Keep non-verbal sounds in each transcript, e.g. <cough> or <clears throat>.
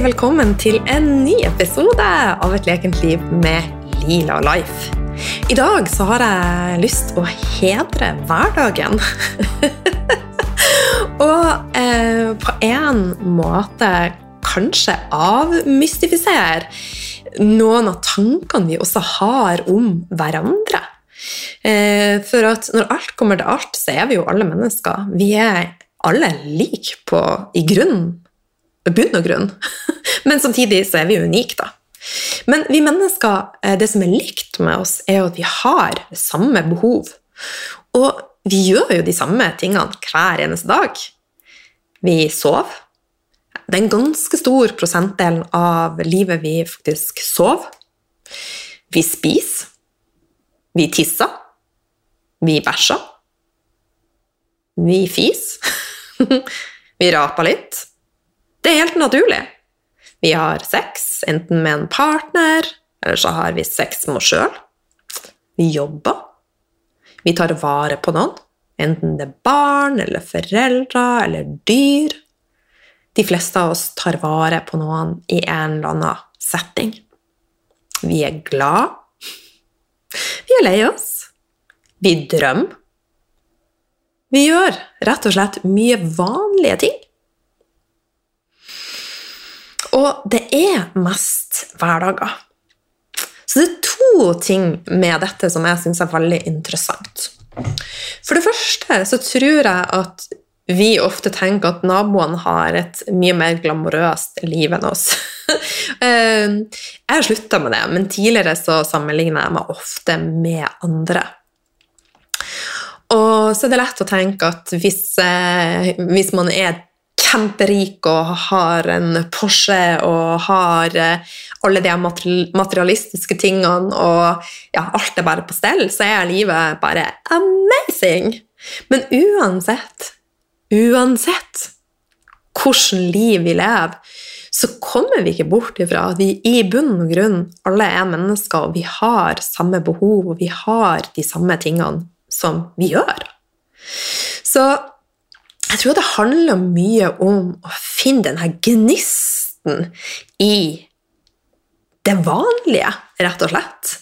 velkommen til en ny episode av Et lekent liv med Lila Life. I dag så har jeg lyst å hedre hverdagen. <laughs> og eh, på en måte kanskje avmystifisere noen av tankene vi også har om hverandre. Eh, for at når alt kommer til alt, så er vi jo alle mennesker. Vi er alle like på, i grunn, bunn og grunn. <laughs> Men samtidig så er vi unike, da. Men vi mennesker, eh, det som er likt med oss, er jo at vi har samme behov. Og vi gjør jo de samme tingene hver eneste dag. Vi sover. Det er en ganske stor prosentdel av livet vi faktisk sover. Vi spiser. Vi tisser. Vi bæsjer. Vi fiser. <laughs> vi raper litt. Det er helt naturlig. Vi har sex, enten med en partner, eller så har vi sex med oss sjøl. Vi jobber. Vi tar vare på noen, enten det er barn eller foreldre eller dyr. De fleste av oss tar vare på noen i en eller annen setting. Vi er glad. Vi er lei oss. Vi drømmer. Vi gjør rett og slett mye vanlige ting. Og det er mest hverdager. Så det er to ting med dette som jeg syns er veldig interessant. For det første så tror jeg at vi ofte tenker at naboen har et mye mer glamorøst liv enn oss. <laughs> jeg har slutta med det, men tidligere så sammenligner jeg meg ofte med andre. Og så er det lett å tenke at hvis, eh, hvis man er kjemperik og har en Porsche og har eh, alle de materialistiske tingene og ja, alt er bare på stell, så er livet bare amazing. Men uansett, uansett hvordan liv vi lever, så kommer vi ikke bort ifra at vi i bunn og grunn alle er mennesker, og vi har samme behov, og vi har de samme tingene som vi gjør. Så jeg tror det handler mye om å finne denne gnisten i det vanlige, rett og slett.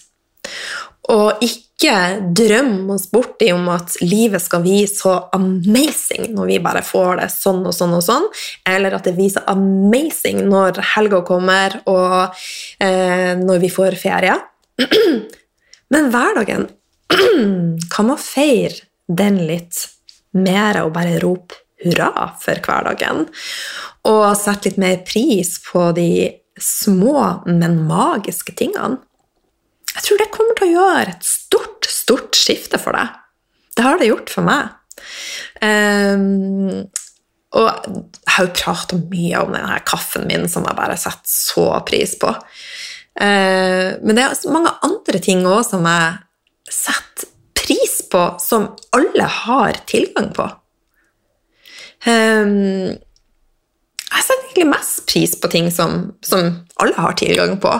Og ikke drømme oss bort i om at livet skal bli så amazing når vi bare får det sånn og sånn og sånn, eller at det blir så amazing når helga kommer og eh, når vi får ferie. <clears throat> Men hverdagen <clears throat> kan man feire den litt mer å bare rope hurra for hverdagen. Og sette litt mer pris på de små, men magiske tingene. Jeg tror det kommer til å gjøre et stort, stort skifte for deg. Det har det gjort for meg. Um, og jeg har jo prata mye om denne kaffen min, som jeg bare setter så pris på. Uh, men det er mange andre ting òg som jeg setter på, som alle har tilgang på. Um, jeg setter egentlig mest pris på ting som, som alle har tilgang på.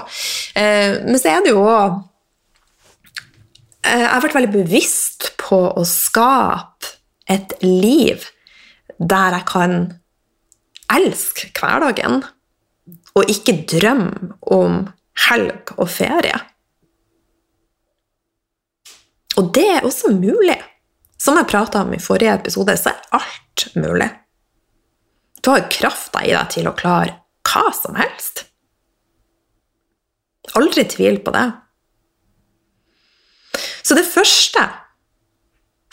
Uh, men så er det jo òg uh, Jeg har vært veldig bevisst på å skape et liv der jeg kan elske hverdagen, og ikke drømme om helg og ferie. Og det er også mulig. Som jeg prata om i forrige episode, så er alt mulig. Du har krafta i deg til å klare hva som helst. Aldri tvil på det. Så det første,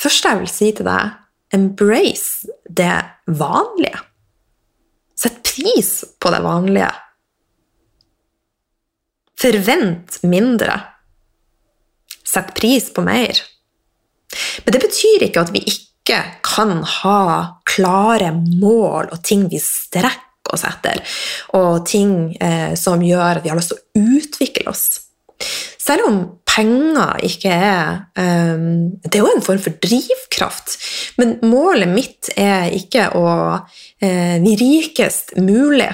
første jeg vil si til deg, embrace det vanlige. Sett pris på det vanlige. Forvent mindre. Sett pris på mer. Men det betyr ikke at vi ikke kan ha klare mål og ting vi strekker oss etter, og ting eh, som gjør at vi har lyst til å utvikle oss. Selv om penger ikke er um, Det er jo en form for drivkraft, men målet mitt er ikke å uh, bli rikest mulig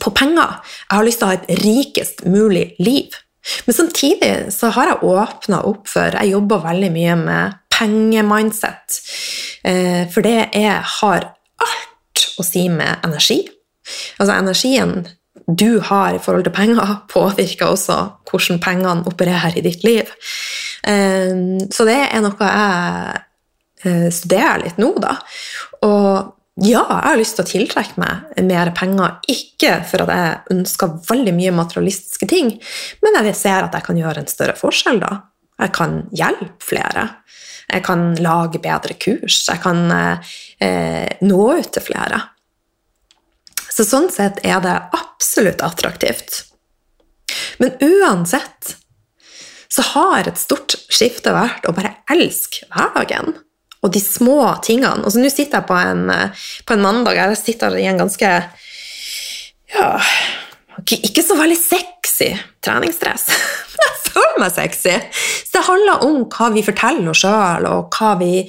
på penger. Jeg har lyst til å ha et rikest mulig liv. Men samtidig så har jeg åpna opp for Jeg jobber veldig mye med pengemindset. Eh, for det er, har alt å si med energi. Altså energien du har i forhold til penger, påvirker også hvordan pengene opererer i ditt liv. Eh, så det er noe jeg eh, studerer litt nå, da. Og ja, jeg har lyst til å tiltrekke meg mer penger. Ikke for at jeg ønsker veldig mye materialistiske ting, men jeg ser at jeg kan gjøre en større forskjell da. Jeg kan hjelpe flere. Jeg kan lage bedre kurs. Jeg kan eh, nå ut til flere. Så sånn sett er det absolutt attraktivt. Men uansett så har et stort skifte vært å bare elske hverdagen og de små tingene. Og så nå sitter jeg på en, på en mandag jeg sitter i en ganske ja, ikke så veldig sexy treningsdress. <laughs> Jeg føler meg sexy! Så det handler om hva vi forteller oss sjøl, og hva vi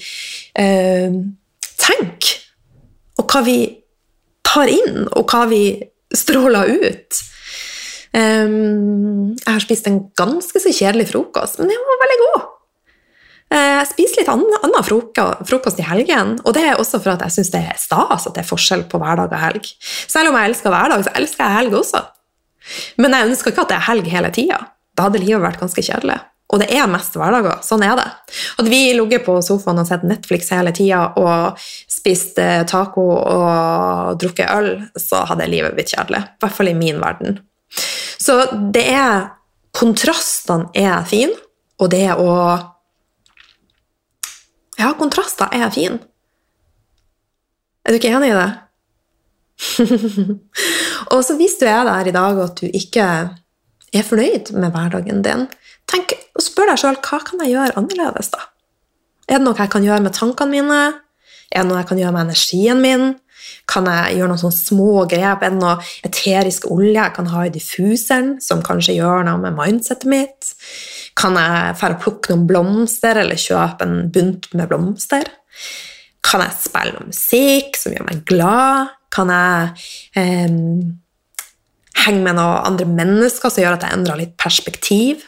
eh, tenker. Og hva vi tar inn, og hva vi stråler ut. Um, jeg har spist en ganske så kjedelig frokost, men den var veldig god. Eh, jeg spiser litt annen frokost i helgen, og det er også for at jeg syns det er stas at det er forskjell på hverdag og helg. Selv om jeg elsker hverdag, så elsker jeg helg også. Men jeg ønsker ikke at det er helg hele tida. Da hadde livet vært ganske kjedelig. Og det er mest hverdager. Sånn er det. At vi ligger på sofaen og sett Netflix hele tida og spist eh, taco og drukket øl, så hadde livet blitt kjedelig. I hvert fall i min verden. Så det er Kontrastene er fine, og det å Ja, kontraster er fine. Er du ikke enig i det? <laughs> og så hvis du er der i dag at du ikke er fornøyd med hverdagen din, tenk og spør deg sjøl hva kan jeg gjøre annerledes. da? Er det noe jeg kan gjøre med tankene mine? Er det noe jeg kan gjøre med energien min? Kan jeg gjøre noen sånne små grep? Er det noe eterisk olje jeg kan ha i diffuseren, som kanskje gjør noe med mindsetet mitt? Kan jeg dra plukke noen blomster, eller kjøpe en bunt med blomster? Kan jeg spille musikk som gjør meg glad? Kan jeg eh, henge med noen andre mennesker som gjør at jeg endrer litt perspektiv?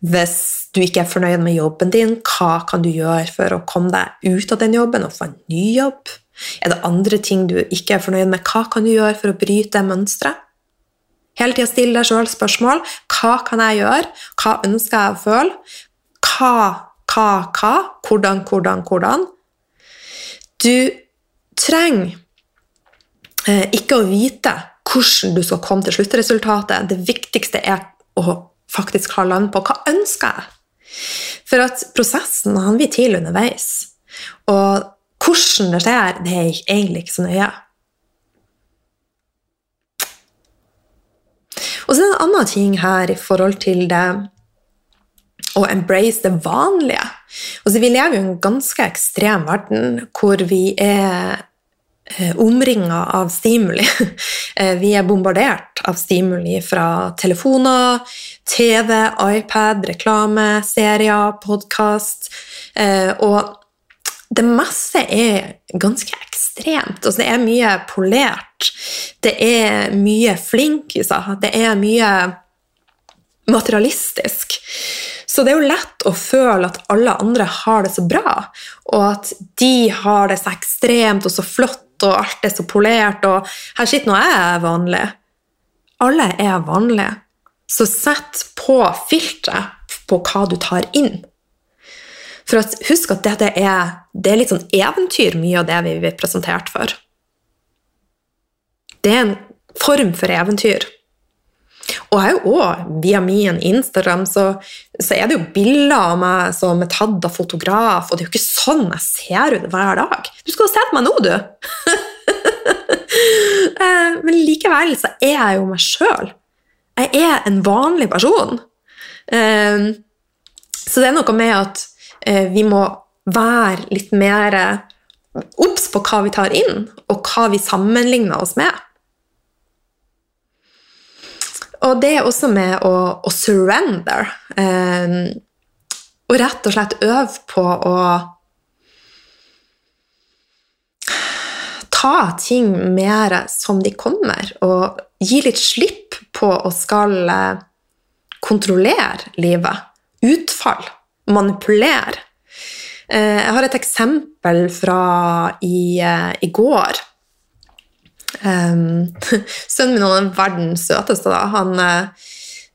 Hvis du ikke er fornøyd med jobben din, hva kan du gjøre for å komme deg ut av den jobben og få en ny jobb? Er det andre ting du ikke er fornøyd med, hva kan du gjøre for å bryte mønsteret? Hele tida still deg sjøl spørsmål. Hva kan jeg gjøre? Hva ønsker jeg å føle? Hva, hva, hva? Hvordan, hvordan, hvordan? Du trenger eh, ikke å vite hvordan du skal komme til sluttresultatet. Det viktigste er å faktisk ha land på hva ønsker jeg For at prosessen han blir til underveis. Og hvordan det skjer, det er egentlig ikke så nøye. Og så er det en annen ting her i forhold til det å embrace det vanlige. Altså, vi lever jo i en ganske ekstrem verden hvor vi er Eh, omringa av stimuli. <laughs> Eh, vi er bombardert av stimuli fra telefoner, TV, iPad, reklame, serier, podkast. Eh, og det meste er ganske ekstremt. Altså, det er mye polert. Det er mye flinkiser. Det er mye materialistisk. Så det er jo lett å føle at alle andre har det så bra, og at de har det så ekstremt og så flott og alt er så polert, og her sitter nå jeg vanlig. Alle er vanlige. Så sett på filteret på hva du tar inn. For at, husk at dette er, det er litt sånn eventyr, mye av det vi blir presentert for. Det er en form for eventyr. Og jeg òg, via min Instagram, så, så, er det jo bilder av meg som er tatt av fotograf, og det er jo ikke sånn jeg ser ut hver dag. Du skulle ha sett meg nå, du! <laughs> Eh, men likevel så er jeg jo meg sjøl. Jeg er en vanlig person. Eh, så det er noe med at vi må være litt mer obs på hva vi tar inn, og hva vi sammenligner oss med. Og det er også med å, å surrender. Eh, og rett og slett øve på å ta ting mer som de kommer, og gi litt slipp på å skal eh, kontrollere livet. Utfall. Manipulere. Eh, jeg har et eksempel fra i, eh, i går. Um, <laughs> sønnen min er verdens søteste. Da. Han,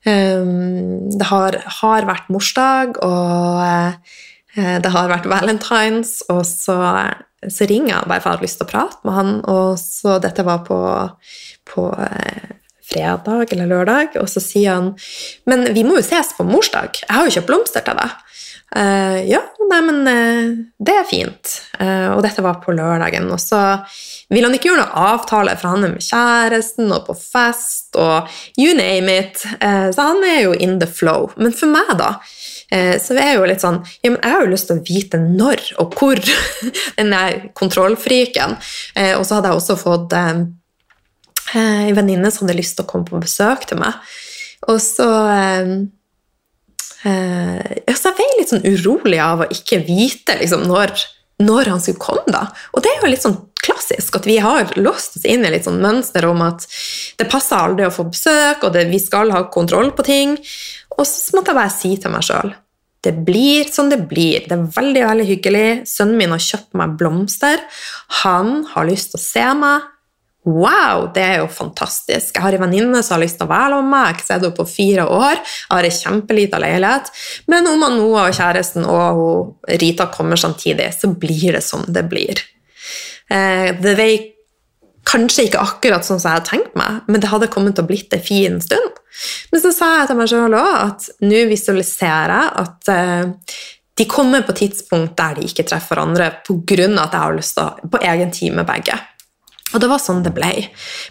um, det har, har, vært morsdag, og uh, det har vært valentines, og så, så ringer jeg bare for jeg har lyst til å prate med han. Og så dette var på, på uh, fredag eller lørdag, og så sier han Men vi må jo ses på morsdag. Jeg har jo kjøpt blomster til deg. Uh, ja, nei, men uh, det er fint. Uh, og dette var på lørdagen. Og så ville han ikke gjøre noe avtale, for han er med kjæresten og på fest og you name it. så han er jo in the flow. Men for meg, da, så er jeg jo litt sånn ja, men Jeg har jo lyst til å vite når og hvor <laughs> den der kontrollfriken. og så hadde jeg også fått ei venninne som hadde lyst til å komme på besøk til meg. Og så Så jeg ble litt sånn urolig av å ikke vite liksom, når, når, han skulle komme. da. Og det er jo litt sånn klassisk at vi har låst oss inn i litt sånn mønster om at det passer aldri å få besøk, og det, vi skal ha kontroll på ting. Og så måtte jeg bare si til meg sjøl det blir som det blir. Det er veldig veldig hyggelig. Sønnen min har kjøpt meg blomster. Han har lyst til å se meg. Wow, det er jo fantastisk. Jeg har en venninne som har lyst til å være med meg. Jeg har ikke sett henne på fire år. Jeg har en kjempelita leilighet. Men om Noah og kjæresten og Rita kommer samtidig, så blir det som det blir. Eh, det ble kanskje ikke akkurat sånn som jeg hadde tenkt meg, men det hadde kommet til å blitt en fin stund. Men så sa jeg til meg sjøl òg at nå visualiserer jeg at eh, de kommer på tidspunkt der de ikke treffer hverandre pga. at jeg har lyst til å på egen tid med begge. Og det var sånn det ble.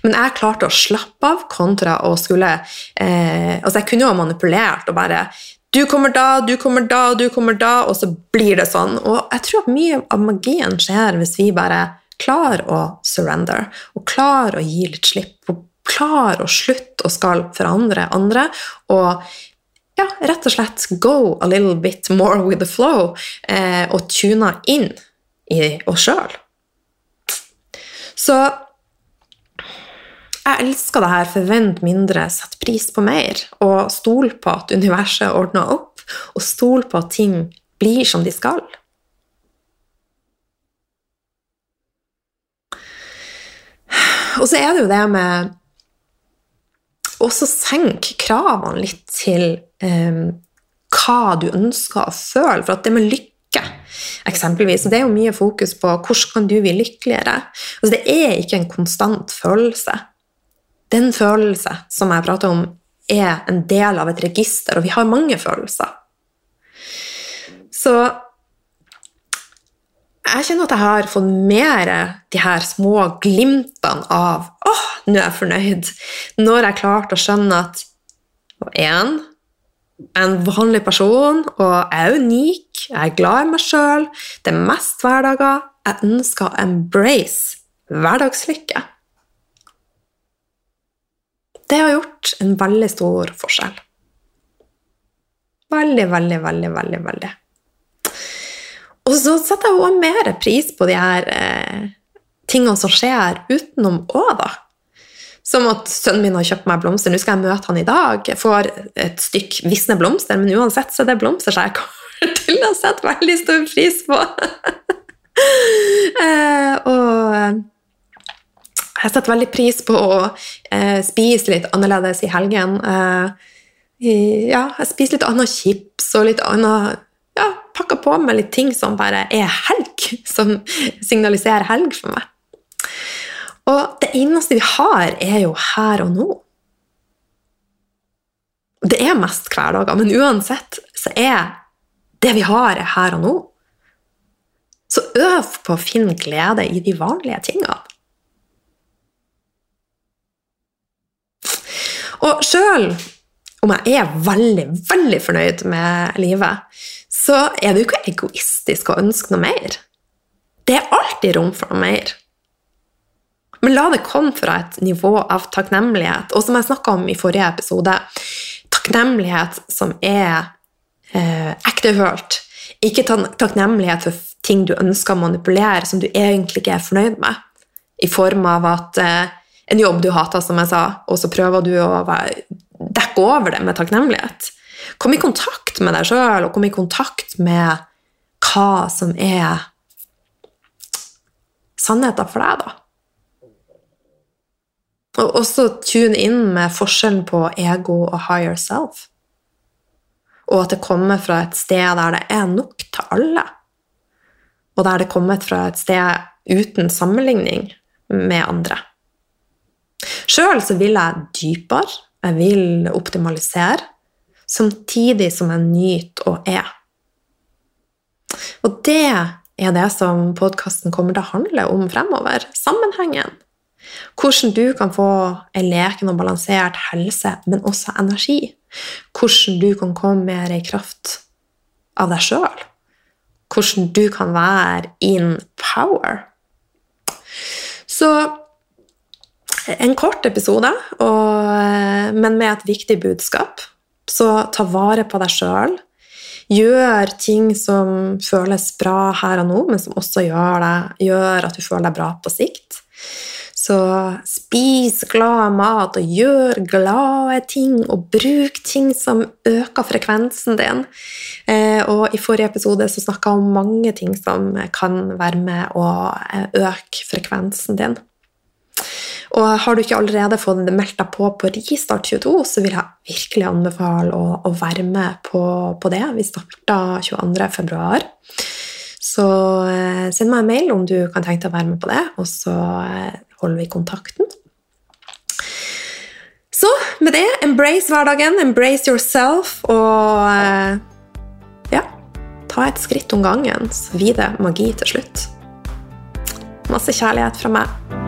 Men jeg klarte å slappe av kontra å skulle eh, Altså, jeg kunne jo ha manipulert og bare Du kommer da, du kommer da, du kommer da, og så blir det sånn. Og jeg tror at mye av magien skjer hvis vi bare klarer å surrender, og klarer å gi litt slipp, og klarer å slutte å skal forandre andre, og ja, rett og slett go a little bit more with the flow, eh, og tune inn i oss sjøl. Så jeg elsker det her 'forvent mindre, sett pris på mer', og stol på at universet ordner opp, og stol på at ting blir som de skal. Og så er det jo det med også senke kravene litt til um, hva du ønsker å føle. For at det med lykke eksempelvis. Og det er jo mye fokus på hvordan kan du bli lykkeligere. Altså, det er ikke en konstant følelse. Den følelse som jeg prater om, er en del av et register, og vi har mange følelser. Så jeg kjenner at jeg har fått mer de her små glimtene av åh, oh, nå er jeg fornøyd. Når jeg klarte å skjønne at én, en vanlig person, og jeg er unik, jeg er glad i meg sjøl, det er mest hverdager. Jeg ønsker å embrace hverdagslykke. Det har gjort en veldig stor forskjell. Veldig, veldig, veldig, veldig. veldig. Og så setter jeg også mer pris på de her eh, tingene som skjer utenom òg, da. Som at sønnen min har kjøpt meg blomster. Nå skal jeg møte han i dag. Jeg får et stykk visne blomster, men uansett så er det blomster som jeg kommer <laughs> til å sette veldig stor pris på. <laughs> eh, og jeg setter veldig pris på å eh, spise litt annerledes i helgen. Eh, ja, jeg spiser litt annet chips og litt annet ja, Pakker på med litt ting som bare er helg, <laughs> som signaliserer helg for meg. Og det eneste vi har, er jo her og nå. Det er mest hverdager, men uansett så er det vi har, er her og nå. Så øv på å finne glede i de vanlige tingene. Og sjøl om jeg er veldig, veldig fornøyd med livet, så er det jo ikke egoistisk å ønske noe mer. Det er alltid rom for noe mer. Men la det komme fra et nivå av takknemlighet. Og som jeg snakka om i forrige episode, takknemlighet som er eh, ektefølt. Ikke takknemlighet for ting du ønsker å manipulere, som du egentlig ikke er fornøyd med. I form av at eh, en jobb du hater, som jeg sa, og så prøver du å dekke over det med takknemlighet. Kom i kontakt med deg sjøl, og kom i kontakt med hva som er sannheten for deg, da. Og også tune inn med forskjellen på ego og higher self. Og at det kommer fra et sted der det er nok til alle. Og der det kommer fra et sted uten sammenligning med andre. Sjøl så vil jeg dypere, jeg vil optimalisere, samtidig som jeg nyter og er. Og det er det som podkasten kommer til å handle om fremover. Sammenhengen. Hvordan du kan få en leken og balansert helse, men også energi. Hvordan du kan komme mer i kraft av deg sjøl. Hvordan du kan være in power. Så en kort episode, og, men med et viktig budskap. Så ta vare på deg sjøl. Gjør ting som føles bra her og nå, men som også gjør, deg, gjør at du føler deg bra på sikt. Så spis glad mat, og gjør glade ting, og bruk ting som øker frekvensen din. Eh, og i forrige episode så snakka jeg om mange ting som kan være med å eh, øke frekvensen din. Og har du ikke allerede fått meldt deg på på Ristart 22, så vil jeg virkelig anbefale å være med på, på, det. Vi starter 22.2. Så eh, send meg en mail om du kan tenke deg å være med på det, og så eh, holder vi kontakten. Så med det, embrace hverdagen, embrace yourself, og eh, ja Ta et skritt om gangen, så blir det magi til slutt. Masse kjærlighet fra meg.